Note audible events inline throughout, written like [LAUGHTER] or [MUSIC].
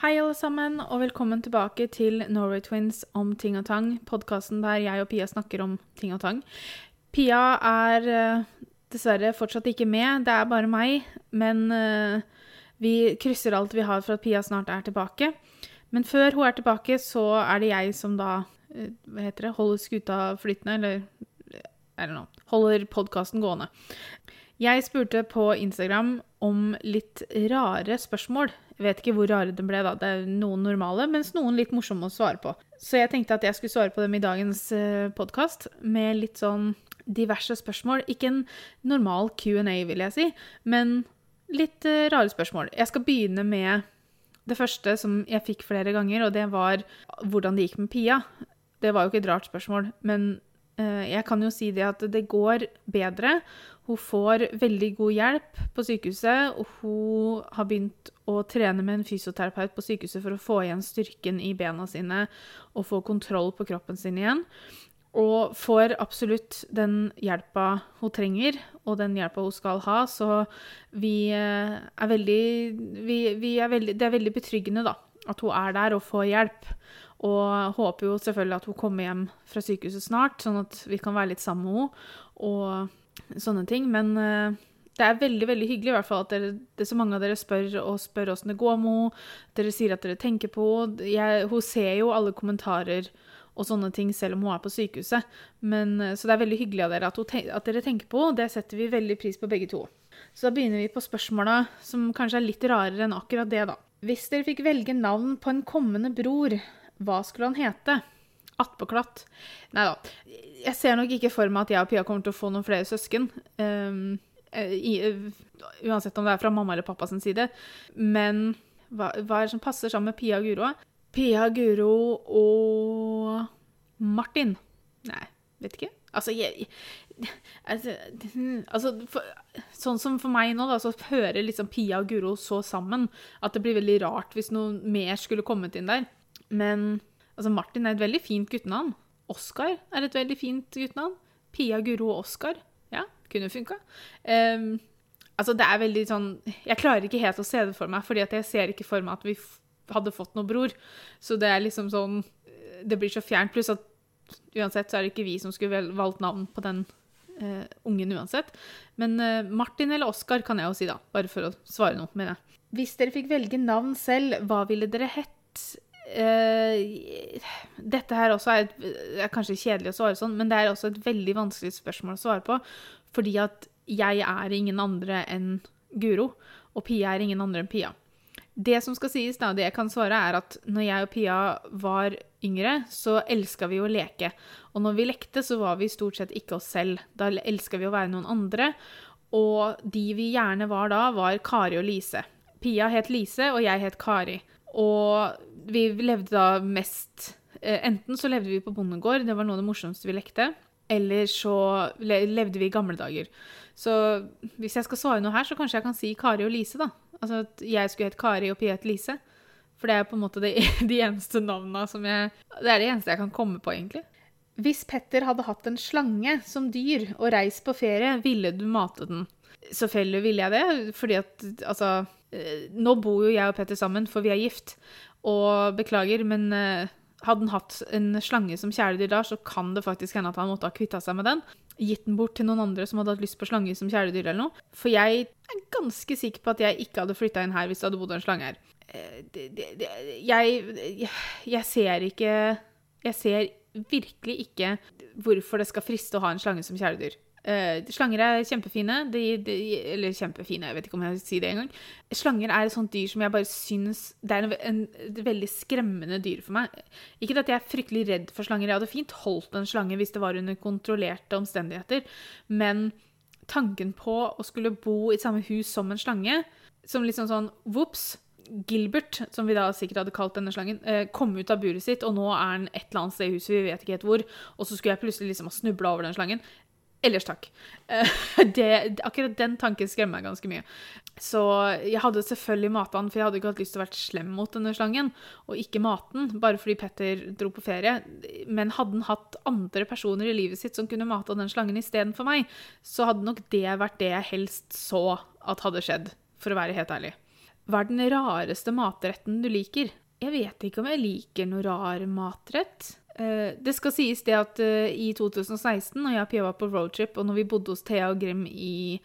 Hei, alle sammen, og velkommen tilbake til Norway Twins om ting og tang. Podkasten der jeg og Pia snakker om ting og tang. Pia er uh, dessverre fortsatt ikke med, det er bare meg. Men uh, vi krysser alt vi har for at Pia snart er tilbake. Men før hun er tilbake, så er det jeg som da uh, hva heter det, holder skuta flytende, eller I don't holder podkasten gående. Jeg spurte på Instagram om litt rare spørsmål. Jeg vet ikke hvor rare de ble, da. Det er noen normale, mens noen litt morsomme å svare på. Så jeg tenkte at jeg skulle svare på dem i dagens eh, podkast med litt sånn diverse spørsmål. Ikke en normal Q&A, vil jeg si, men litt uh, rare spørsmål. Jeg skal begynne med det første som jeg fikk flere ganger, og det var hvordan det gikk med Pia. Det var jo ikke et rart spørsmål, men jeg kan jo si det at det går bedre. Hun får veldig god hjelp på sykehuset, og hun har begynt å trene med en fysioterapeut på sykehuset for å få igjen styrken i bena sine og få kontroll på kroppen sin igjen. Og får absolutt den hjelpa hun trenger, og den hjelpa hun skal ha. Så vi eh, er veldig, vi, vi er veldig Det er veldig betryggende, da, at hun er der og får hjelp. Og håper jo selvfølgelig at hun kommer hjem fra sykehuset snart, sånn at vi kan være litt sammen med henne. Og sånne ting. Men uh, det er veldig veldig hyggelig i hvert fall at dere, det er så mange av dere spør og spør åssen det går med henne. Dere sier at dere tenker på henne. Hun ser jo alle kommentarer og sånne ting selv om hun er på sykehuset. Men, uh, så det er veldig hyggelig av dere at, ten at dere tenker på henne. Det setter vi veldig pris på begge to. Så da begynner vi på spørsmåla som kanskje er litt rarere enn akkurat det, da. Hvis dere fikk velge navn på en kommende bror, hva skulle han hete? Attpåklatt. Nei da. Jeg ser nok ikke for meg at jeg og Pia kommer til å få noen flere søsken. Um, i, uansett om det er fra mamma eller pappa sin side. Men hva, hva er det som passer sammen med Pia og Guro? Pia, Guro og Martin. Nei, vet ikke. Altså, jeg, altså, [LAUGHS] altså for, Sånn som for meg nå, da, så hører liksom Pia og Guro så sammen at det blir veldig rart hvis noe mer skulle kommet inn der. Men Altså, Martin er et veldig fint guttenavn. Oskar er et veldig fint guttenavn. Pia, Guro og Oskar. Ja, kunne funka. Um, altså, det er veldig sånn Jeg klarer ikke helt å se det for meg, fordi jeg ser ikke for meg at vi hadde fått noen bror. Så det er liksom sånn Det blir så fjernt. Pluss at uansett så er det ikke vi som skulle valgt navn på den uh, ungen uansett. Men uh, Martin eller Oskar kan jeg jo si, da. Bare for å svare noe med det. Hvis dere fikk velge navn selv, hva ville dere hett? Uh, dette her også er, et, er, kanskje kjedelig å svare sånn, men det er også et veldig vanskelig spørsmål å svare på. Fordi at jeg er ingen andre enn Guro, og Pia er ingen andre enn Pia. Det som skal sies, da, det jeg kan svare, er at når jeg og Pia var yngre, så elska vi å leke. Og når vi lekte, så var vi stort sett ikke oss selv. Da elska vi å være noen andre. Og de vi gjerne var da, var Kari og Lise. Pia het Lise, og jeg het Kari. Og vi levde da mest eh, Enten så levde vi på bondegård, det var noe av det morsomste vi lekte. Eller så levde vi i gamle dager. Så hvis jeg skal svare noe her, så kanskje jeg kan si Kari og Lise, da. Altså at jeg skulle hett Kari og Pia het Lise. For det er på en måte de, [LAUGHS] de eneste navna som jeg Det er det eneste jeg kan komme på, egentlig. Hvis Petter hadde hatt en slange som dyr og reist på ferie, ville du mate den? Selvfølgelig ville jeg det, fordi at altså eh, Nå bor jo jeg og Petter sammen, for vi er gift. Og beklager, men uh, hadde han hatt en slange som kjæledyr da, så kan det faktisk hende at han måtte ha kvitta seg med den. Gitt den bort til noen andre som hadde hatt lyst på slange som kjæledyr eller noe. For jeg er ganske sikker på at jeg ikke hadde flytta inn her hvis det hadde bodd en slange her. Eh, jeg, jeg ser ikke Jeg ser virkelig ikke hvorfor det skal friste å ha en slange som kjæledyr. Uh, slanger er kjempefine. De, de, eller kjempefine, jeg vet ikke om jeg vil si det engang. Slanger er et sånt dyr som jeg bare syns Det er en, en, et veldig skremmende dyr for meg. Ikke at jeg er fryktelig redd for slanger. Jeg hadde fint holdt en slange hvis det var under kontrollerte omstendigheter. Men tanken på å skulle bo i samme hus som en slange, som liksom sånn vops Gilbert, som vi da sikkert hadde kalt denne slangen, eh, kom ut av buret sitt, og nå er han et eller annet sted i huset, vi vet ikke helt hvor, og så skulle jeg plutselig liksom ha snubla over den slangen. Ellers takk. Eh, [LAUGHS] det, akkurat den tanken skremmer meg ganske mye. Så jeg hadde selvfølgelig mata den, for jeg hadde ikke hatt lyst til å være slem mot denne slangen. Og ikke mate den, bare fordi Petter dro på ferie. Men hadde han hatt andre personer i livet sitt som kunne mata den slangen istedenfor meg, så hadde nok det vært det jeg helst så at hadde skjedd, for å være helt ærlig. Hva er den rareste matretten du liker? Jeg vet ikke om jeg liker noe rar matrett. Eh, det skal sies det at eh, i 2016, når jeg og Pia var på roadtrip, og når vi bodde hos Thea og Grim i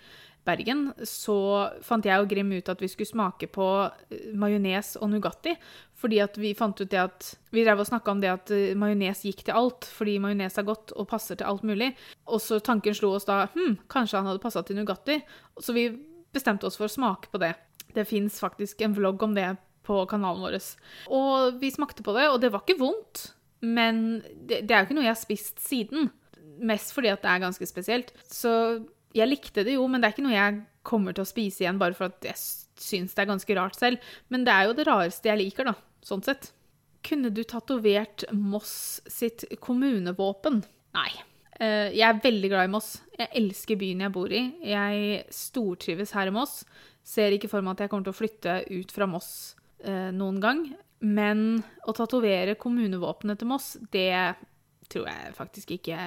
Bergen, så fant jeg og Grim ut at vi skulle smake på eh, majones og Nugatti. Fordi at vi fant ut det at Vi drev og snakka om det at majones gikk til alt, fordi majones er godt og passer til alt mulig. Og så tanken slo oss da hm, kanskje han hadde passa til Nugatti. Så vi bestemte oss for å smake på det. Det fins faktisk en vlogg om det på kanalen vår. Og vi smakte på det, og det var ikke vondt. Men det, det er jo ikke noe jeg har spist siden. Mest fordi at det er ganske spesielt. Så jeg likte det jo, men det er ikke noe jeg kommer til å spise igjen bare for at jeg syns det er ganske rart selv. Men det er jo det rareste jeg liker, da. Sånn sett. Kunne du tatovert Moss sitt kommunevåpen? Nei. Eh, jeg er veldig glad i Moss. Jeg elsker byen jeg bor i. Jeg stortrives her i Moss. Ser ikke for meg at jeg kommer til å flytte ut fra Moss eh, noen gang. Men å tatovere kommunevåpenet til Moss, det tror jeg faktisk ikke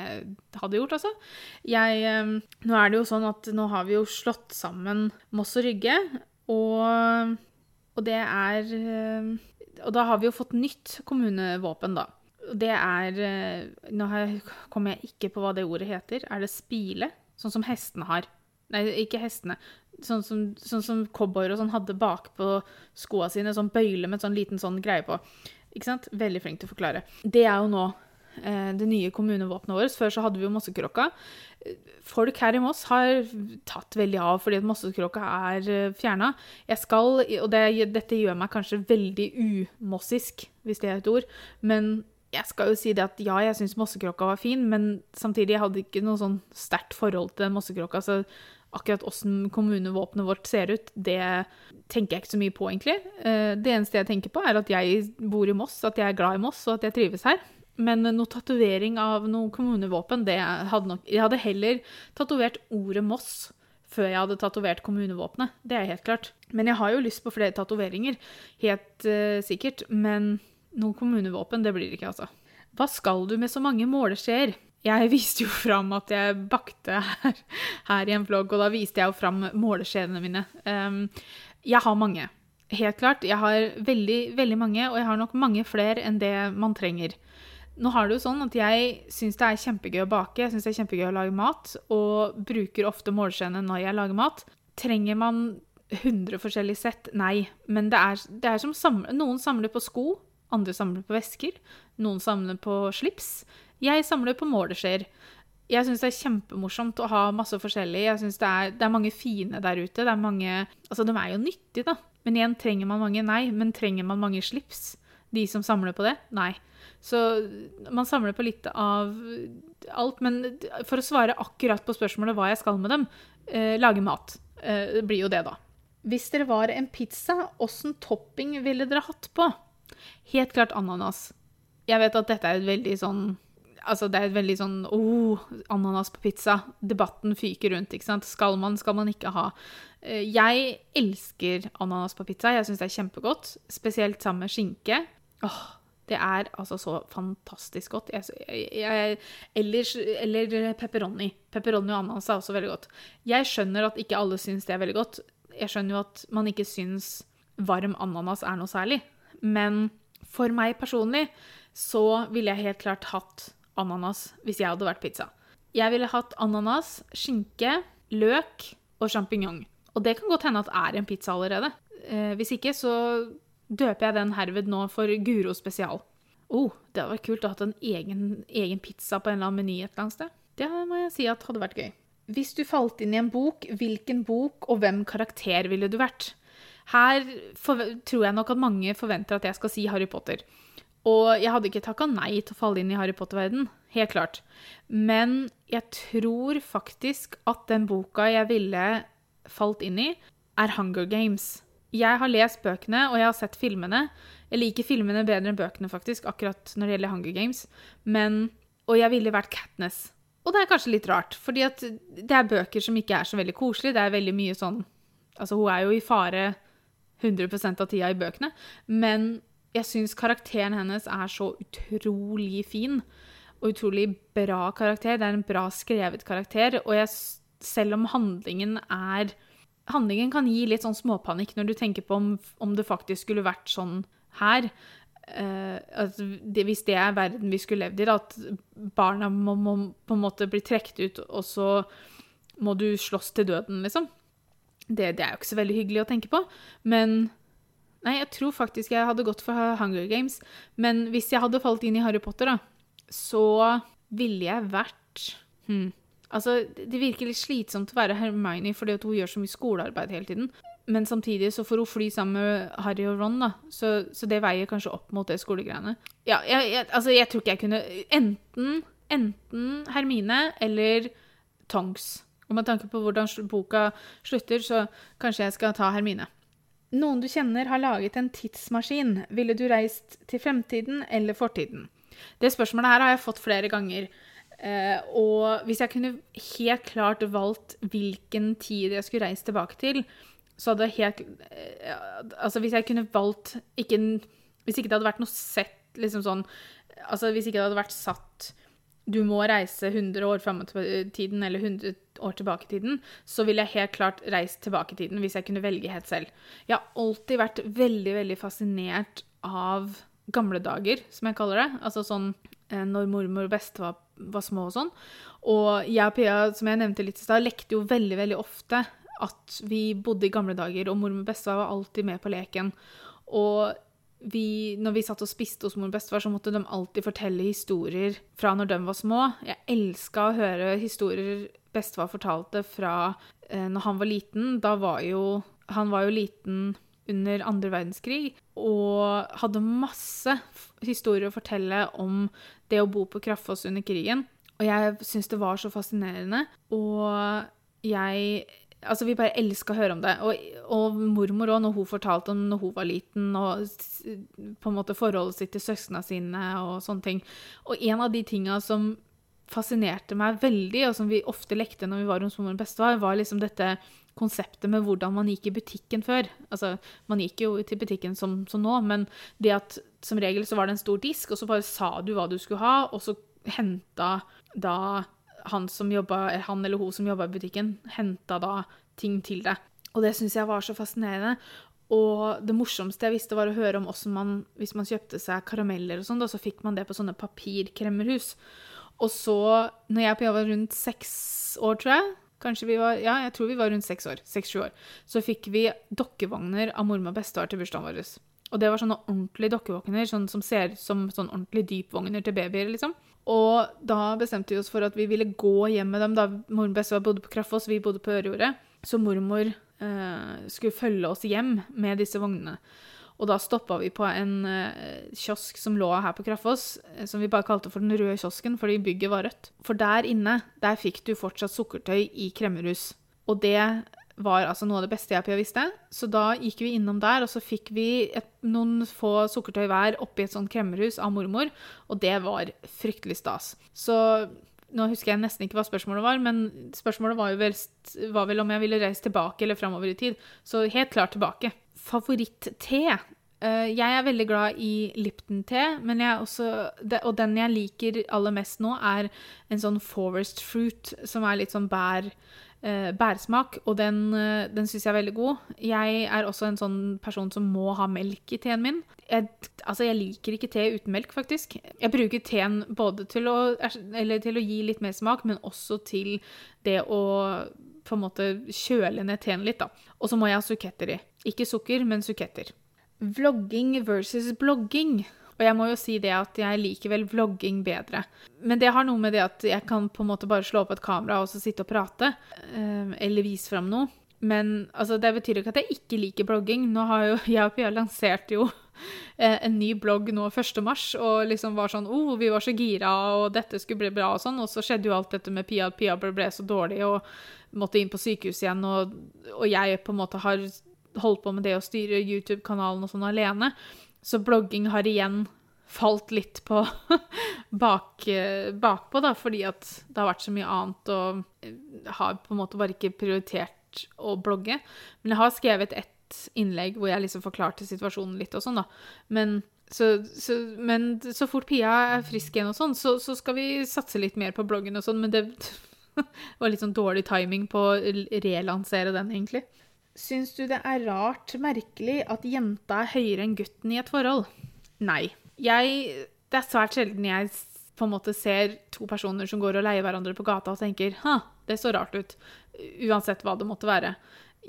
hadde gjort, altså. Jeg ehm, Nå er det jo sånn at nå har vi jo slått sammen Moss og Rygge, og, og det er ehm, Og da har vi jo fått nytt kommunevåpen, da. Det er eh, Nå kommer jeg ikke på hva det ordet heter. Er det spile? Sånn som hestene har. Nei, ikke hestene. Sånn som, sånn som cowboyer og sånn hadde bakpå skoa sine. Sånn bøyle med sånn liten sånn greie på. Ikke sant? Veldig flink til å forklare. Det er jo nå Eh, det nye kommunevåpenet vårt. Før så hadde vi jo Mossekrokka. Folk her i Moss har tatt veldig av fordi at Mossekrokka er eh, fjerna. Jeg skal, og det, dette gjør meg kanskje veldig umossisk, hvis det er et ord, men jeg skal jo si det at ja, jeg syns Mossekrokka var fin, men samtidig jeg hadde ikke noe sånn sterkt forhold til Mossekrokka. så akkurat åssen kommunevåpenet vårt ser ut, det tenker jeg ikke så mye på, egentlig. Eh, det eneste jeg tenker på, er at jeg bor i Moss, at jeg er glad i Moss, og at jeg trives her. Men noe tatovering av noe kommunevåpen, det hadde nok Jeg hadde heller tatovert ordet Moss før jeg hadde tatovert kommunevåpenet. Det er helt klart. Men jeg har jo lyst på flere tatoveringer. Helt uh, sikkert. Men noe kommunevåpen, det blir det ikke, altså. Hva skal du med så mange måleskjeer? Jeg viste jo fram at jeg bakte her, her, i en vlogg, og da viste jeg jo fram måleskjeene mine. Um, jeg har mange. Helt klart. Jeg har veldig, veldig mange, og jeg har nok mange flere enn det man trenger. Nå har det jo sånn at jeg syns det er kjempegøy å bake, jeg syns det er kjempegøy å lage mat, og bruker ofte måleskjeene når jeg lager mat. Trenger man 100 forskjellige sett? Nei. Men det er, det er som samle, noen samler på sko, andre samler på vesker, noen samler på slips. Jeg samler på måleskjeer. Jeg syns det er kjempemorsomt å ha masse forskjellig. Jeg synes det er, det er mange fine der ute. Det er mange Altså, de er jo nyttige, da. Men igjen, trenger man mange? Nei. Men trenger man mange slips? De som samler på det? Nei. Så man samler på litt av alt. Men for å svare akkurat på spørsmålet hva jeg skal med dem, eh, lage mat. Eh, blir jo det, da. Hvis dere var en pizza, åssen topping ville dere hatt på? Helt klart ananas. Jeg vet at dette er et veldig sånn Altså, det er et veldig sånn oh, ananas på pizza. Debatten fyker rundt, ikke sant. Skal man, skal man ikke ha? Eh, jeg elsker ananas på pizza. Jeg syns det er kjempegodt. Spesielt sammen med skinke. Åh, det er altså så fantastisk godt. Jeg, jeg, ellers, eller pepperoni. Pepperoni og ananas er også veldig godt. Jeg skjønner at ikke alle syns det er veldig godt. Jeg skjønner jo at man ikke syns varm ananas er noe særlig. Men for meg personlig så ville jeg helt klart hatt ananas hvis jeg hadde vært pizza. Jeg ville hatt ananas, skinke, løk og sjampinjong. Og det kan godt hende at det er en pizza allerede. Eh, hvis ikke, så døper jeg den herved nå for Guro spesial. Oh, det hadde vært kult å ha en egen, egen, pizza på en eller annen meny et eller annet sted. Det må jeg si at hadde vært gøy. Hvis du falt inn i en bok, hvilken bok og hvem karakter ville du vært? Her tror jeg nok at mange forventer at jeg skal si Harry Potter. Og jeg hadde ikke takka nei til å falle inn i Harry Potter-verden, helt klart. Men jeg tror faktisk at den boka jeg ville falt inn i, er Hunger Games. Jeg har lest bøkene, og jeg har sett filmene. Jeg liker filmene bedre enn bøkene, faktisk, akkurat når det gjelder Hunger Games. Men, og jeg ville vært Katniss. Og det er kanskje litt rart, fordi at det er bøker som ikke er så veldig koselige. Det er veldig mye sånn Altså, hun er jo i fare 100% av tida i bøkene, men jeg syns karakteren hennes er så utrolig fin. Og utrolig bra karakter. Det er en bra skrevet karakter. Og jeg, selv om handlingen er handlingen kan gi litt sånn småpanikk når du tenker på om, om det faktisk skulle vært sånn her. Uh, altså det, hvis det er verden vi skulle levd i, da, at barna må, må, på en måte bli trukket ut, og så må du slåss til døden, liksom. Det, det, er jo ikke så veldig hyggelig å tenke på. Men Nei, jeg tror faktisk jeg hadde gått for Hunger Games. Men hvis jeg hadde falt inn i Harry Potter, da, så ville jeg vært hmm, Altså, det virker litt slitsomt å være Hermione fordi hun gjør så mye skolearbeid hele tiden. Men samtidig så får hun fly sammen med Harry og Ron, da. Så, så det veier kanskje opp mot det skolegreiene. Ja, jeg, jeg, altså, jeg tror ikke jeg kunne Enten, enten Hermine eller Tonks. Og med tanke på hvordan boka slutter, så kanskje jeg skal ta Hermine. Noen du kjenner har laget en tidsmaskin. Ville du reist til fremtiden eller fortiden? Det spørsmålet her har jeg fått flere ganger. Uh, og hvis jeg kunne helt klart valgt hvilken tid jeg skulle reist tilbake til, så hadde helt uh, Altså hvis jeg kunne valgt ikke, Hvis ikke det hadde vært noe sett liksom sånn Altså hvis ikke det hadde vært satt Du må reise 100 år fram i tiden eller 100 år tilbake i tiden, så ville jeg helt klart reist tilbake i tiden hvis jeg kunne velge helt selv. Jeg har alltid vært veldig, veldig fascinert av gamle dager, som jeg kaller det. Altså sånn uh, når mormor og beste var var små og sånn. Og jeg og Pia, som jeg nevnte litt i stad, lekte jo veldig, veldig ofte at vi bodde i gamle dager, og mormor og bestefar var alltid med på leken. Og vi, når vi satt og spiste hos mor og bestefar, så måtte de alltid fortelle historier fra når de var små. Jeg elska å høre historier bestefar fortalte fra eh, når han var liten. Da var jo Han var jo liten under andre verdenskrig og hadde masse historier å fortelle om det å bo på Kraftfoss under krigen. Og jeg syns det var så fascinerende. Og jeg Altså, vi bare elska å høre om det. Og, og mormor òg, når hun fortalte om når hun var liten, og på en måte forholdet sitt til søsknene sine og sånne ting. Og en av de tinga som fascinerte meg veldig, og som vi ofte lekte når vi var hos mormor og bestefar, var liksom dette konseptet med hvordan man gikk i butikken før. Altså, man gikk jo til butikken som, som, nå, men det at som regel så var det en stor disk, og så bare sa du hva du skulle ha, og så henta da han, jobbet, han eller hun som jobba i butikken, henta da ting til deg. Og det syns jeg var så fascinerende. Og det morsomste jeg visste, var å høre om hvordan man, hvis man kjøpte seg karameller og sånn, så fikk man det på sånne papirkremmerhus. Og så, når jeg var rundt seks år, tror jeg, Kanskje vi var, ja, jeg tror vi var rundt seks år. Seks-sju år. Så fikk vi dokkevogner av mormor og bestefar til bursdagen vår. Og det var sånne ordentlige dokkevogner, sånn som ser ut som sånn ordentlig dypvogner til babyer, liksom. Og da bestemte vi oss for at vi ville gå hjem med dem. Da mormor og bestefar bodde på Kraftfoss, vi bodde på Ørjordet. Så mormor eh, skulle følge oss hjem med disse vognene. Og da stoppa vi på en eh, kiosk som lå her på Kraftfoss, eh, som vi bare kalte for Den røde kiosken fordi bygget var rødt. For der inne, der fikk du fortsatt sukkertøy i kremmerhus. Og det var altså noe av det beste jeg visste. Så da gikk vi innom der, og så fikk vi et, noen få sukkertøy hver oppi et sånt kremmerhus av mormor, og det var fryktelig stas. Så nå husker jeg nesten ikke hva spørsmålet var, men spørsmålet var vel, var vel om jeg ville reise tilbake eller framover i tid. Så helt klart tilbake favoritt-te. Eh, jeg er veldig glad i Lipton-te, og den jeg liker aller mest nå, er en sånn forest fruit, som er litt sånn bær, bærsmak, og den, eh, den syns jeg er veldig god. Jeg er også en sånn person som må ha melk i teen min. Jeg, altså, jeg liker ikke te uten melk, faktisk. Jeg bruker teen både til å, til å gi litt mer smak, men også til det å på en måte kjøle ned teen litt, da. Og så må jeg ha suketter i. Ikke sukker, men suketter. Vlogging versus blogging. Og jeg må jo si det at jeg liker vel vlogging bedre. Men det har noe med det at jeg kan på en måte bare slå opp et kamera og så sitte og prate. Eh, eller vise fram noe. Men altså, det betyr ikke at jeg ikke liker blogging. Nå har jo [LAUGHS] jeg og Pia lansert jo eh, en ny blogg nå 1. mars, og liksom var sånn oh, vi var så gira, og dette skulle bli bra og sånn. Og så skjedde jo alt dette med Pia, at Pia ble så dårlig og måtte inn på sykehus igjen, og, og jeg på en måte har holdt på med det å styre YouTube-kanalen og sånn alene. Så blogging har igjen falt litt på [LAUGHS] bak, bakpå, da, fordi at det har vært så mye annet og har på en måte bare ikke prioritert å blogge. Men jeg har skrevet ett innlegg hvor jeg liksom forklarte situasjonen litt og sånn, da. Men så, så, men så fort Pia er frisk igjen og sånn, så, så, skal vi satse litt mer på bloggen og sånn, men det [LAUGHS] var litt sånn dårlig timing på å relansere den, egentlig. Syns du det er rart, merkelig, at jenta er høyere enn gutten i et forhold? Nei. Jeg Det er svært sjelden jeg på en måte ser to personer som går og leier hverandre på gata og tenker ha, det så rart ut. Uansett hva det måtte være.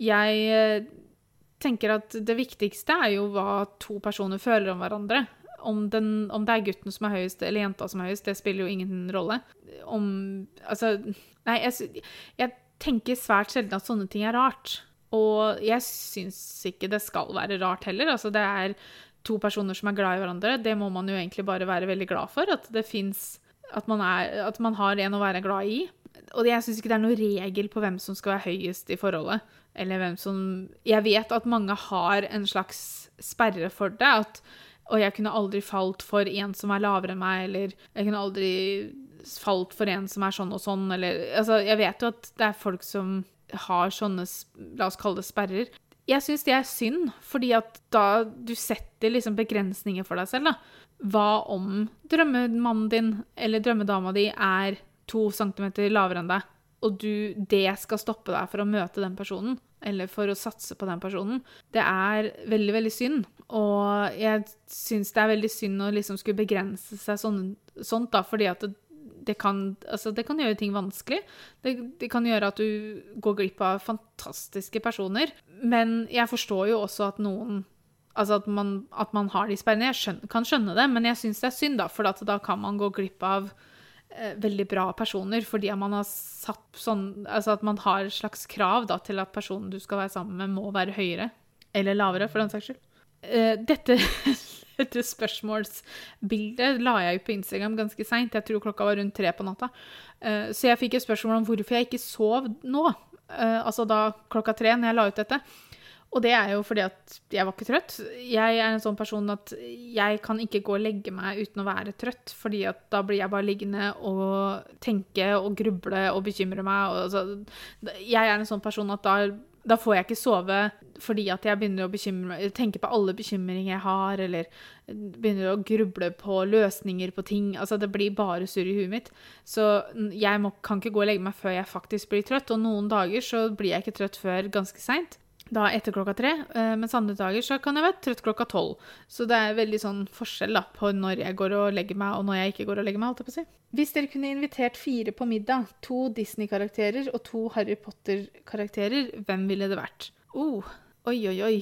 Jeg eh, tenker at det viktigste er jo hva to personer føler om hverandre. Om, den, om, det er gutten som er høyest eller jenta som er høyest, det spiller jo ingen rolle. Om Altså, nei, jeg, jeg tenker svært sjelden at sånne ting er rart. Og jeg syns ikke det skal være rart heller. Altså, det er to personer som er glad i hverandre. Det må man jo egentlig bare være veldig glad for. At det fins at, at, man har en å være glad i. Og jeg syns ikke det er noen regel på hvem som skal være høyest i forholdet. Eller hvem som Jeg vet at mange har en slags sperre for det. At og jeg kunne aldri falt for en som er lavere enn meg, eller jeg kunne aldri falt for en som er sånn og sånn, eller Altså, jeg vet jo at det er folk som har sånne, la oss kalle det sperrer. Jeg syns det er synd, fordi at da du setter liksom begrensninger for deg selv, da. Hva om drømmemannen din eller drømmedama di er to centimeter lavere enn deg, og du, det skal stoppe deg for å møte den personen, eller for å satse på den personen? Det er veldig, veldig synd. Og jeg syns det er veldig synd å liksom skulle begrense seg sånn, sånt, da, fordi at det, det kan, altså det kan, gjøre ting vanskelig. Det, det, kan gjøre at du går glipp av fantastiske personer. Men jeg forstår jo også at noen Altså at man, at man har de sperrene. Jeg skjønner, kan skjønne det, men jeg syns det er synd, da. For da kan man gå glipp av eh, veldig bra personer fordi man har satt sånn Altså at man har et slags krav da, til at personen du skal være sammen med, må være høyere. Eller lavere, for den saks skyld. Eh, dette [LAUGHS] dette spørsmålsbildet la jeg ut på Instagram ganske seint. Jeg tror klokka var rundt tre på natta. Eh, så jeg fikk et spørsmål om hvorfor jeg ikke sov nå. Eh, altså da klokka tre, når jeg la ut dette. Og det er jo fordi at jeg var ikke trøtt. Jeg er en sånn person at jeg kan ikke gå og legge meg uten å være trøtt, fordi at da blir jeg bare liggende og tenke og gruble og bekymre meg. Altså, jeg er en sånn person at da da får jeg ikke sove fordi at jeg begynner å bekymre, tenke på alle bekymringer jeg har, eller begynner å gruble på løsninger på ting. Altså, det blir bare surr i huet mitt. Så jeg må, kan ikke gå og legge meg før jeg faktisk blir trøtt. Og noen dager så blir jeg ikke trøtt før ganske seint da etter klokka tre. Eh, mens andre dager så kan jeg være trøtt klokka tolv. Så det er veldig sånn forskjell da, på når jeg går og legger meg, og når jeg ikke går og legger meg. alt jeg på si. Hvis dere kunne invitert fire på middag, to Disney-karakterer og to Harry Potter-karakterer, hvem ville det vært? Oh, oi, oi, oi.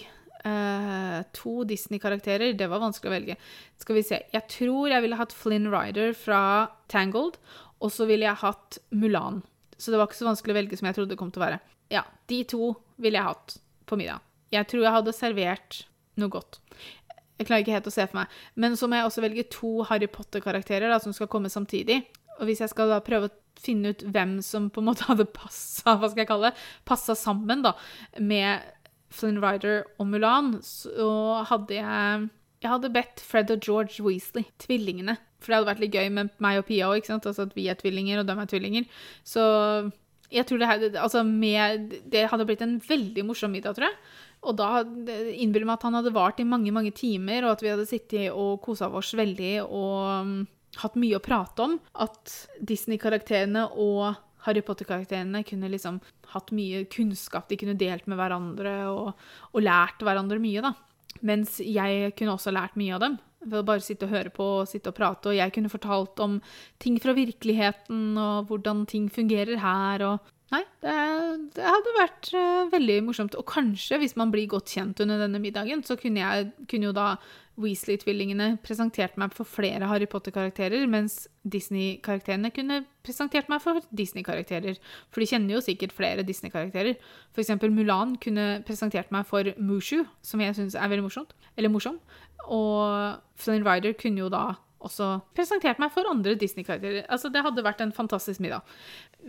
Uh, to Disney-karakterer, det var vanskelig å velge. Skal vi se. Jeg tror jeg ville hatt Flynn Ryder fra Tangled, og så ville jeg hatt Mulan. Så det var ikke så vanskelig å velge som jeg trodde det kom til å være. Ja, de to ville jeg hatt på middag. Jeg tror jeg hadde servert noe godt. Jeg klarer ikke helt å se for meg. Men så må jeg også velge to Harry Potter-karakterer som skal komme samtidig. Og hvis jeg skal da prøve å finne ut hvem som på en måte hadde passa hva skal jeg kalle det, passa sammen da, med Flynn Rider og Mulan, så hadde jeg jeg hadde bedt Fred og George Weasley, tvillingene. For det hadde vært litt gøy med meg og Pia òg, altså at vi er tvillinger, og de er tvillinger. Så jeg tror det, her, altså med, det hadde blitt en veldig morsom middag, tror jeg. Og da innbiller meg at han hadde vart i mange mange timer, og at vi hadde sittet og kosa oss veldig og um, hatt mye å prate om. At Disney-karakterene og Harry Potter-karakterene kunne liksom hatt mye kunnskap de kunne delt med hverandre, og, og lært hverandre mye, da. Mens jeg kunne også lært mye av dem. Ved å bare sitte og høre på og sitte og prate. Og jeg kunne fortalt om ting fra virkeligheten og hvordan ting fungerer her. og Nei, det, det, hadde vært uh, veldig morsomt. Og kanskje, hvis man blir godt kjent under denne middagen, så kunne, jeg, kunne jo da Weasley-tvillingene presentert meg for flere Harry Potter-karakterer, mens Disney-karakterene kunne presentert meg for Disney-karakterer. For de kjenner jo sikkert flere Disney-karakterer. For eksempel Mulan kunne presentert meg for Mushu, som jeg syns er veldig morsomt. Eller morsom. Og Flynn Rider kunne jo da også presentert meg for andre Disney-karakterer. Altså, det hadde vært en fantastisk middag.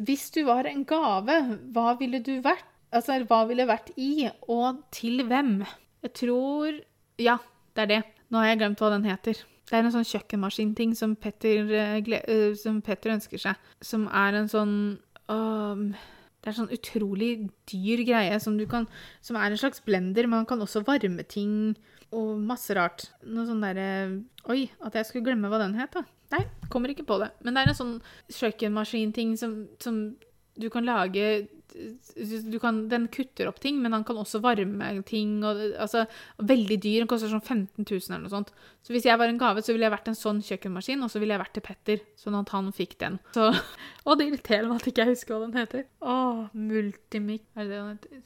Hvis du var en gave, hva ville du vært? Altså, hva ville vært i, og til hvem? Jeg tror Ja, det er det. Nå har jeg glemt hva den heter. Det er en sånn kjøkkenmaskinting som Petter, uh, som Petter ønsker seg. Som er en sånn um, Det er en sånn utrolig dyr greie som, kan, som er en slags blender. men Man kan også varme ting og masse rart. Noe sånn derre Oi, at jeg skulle glemme hva den het, da. Nei, kommer ikke på det. Men det er en sånn kjøkkenmaskinting som, som du kan lage du kan, Den kutter opp ting, men han kan også varme ting. Og, altså, veldig dyr. Den koster sånn 15 000 eller noe sånt. Så hvis jeg var en gave, så ville jeg vært en sånn kjøkkenmaskin, og så ville jeg vært til Petter, sånn at han fikk den. Så, [LAUGHS] og det irriterer meg at ikke jeg husker hva den heter. Å, Multimic Er det det den heter?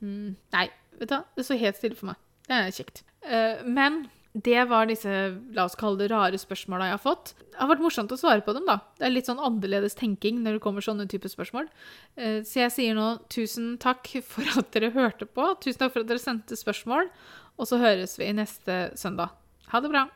Mm. Nei, vet du hva. Det står helt stille for meg. Det er kjekt. Uh, men det var disse la oss kalle det rare spørsmåla jeg har fått. Det har vært morsomt å svare på dem. da. Det er litt sånn annerledes tenking når det kommer sånne typer spørsmål. Eh, så jeg sier nå tusen takk for at dere hørte på. Tusen takk for at dere sendte spørsmål. Og så høres vi neste søndag. Ha det bra.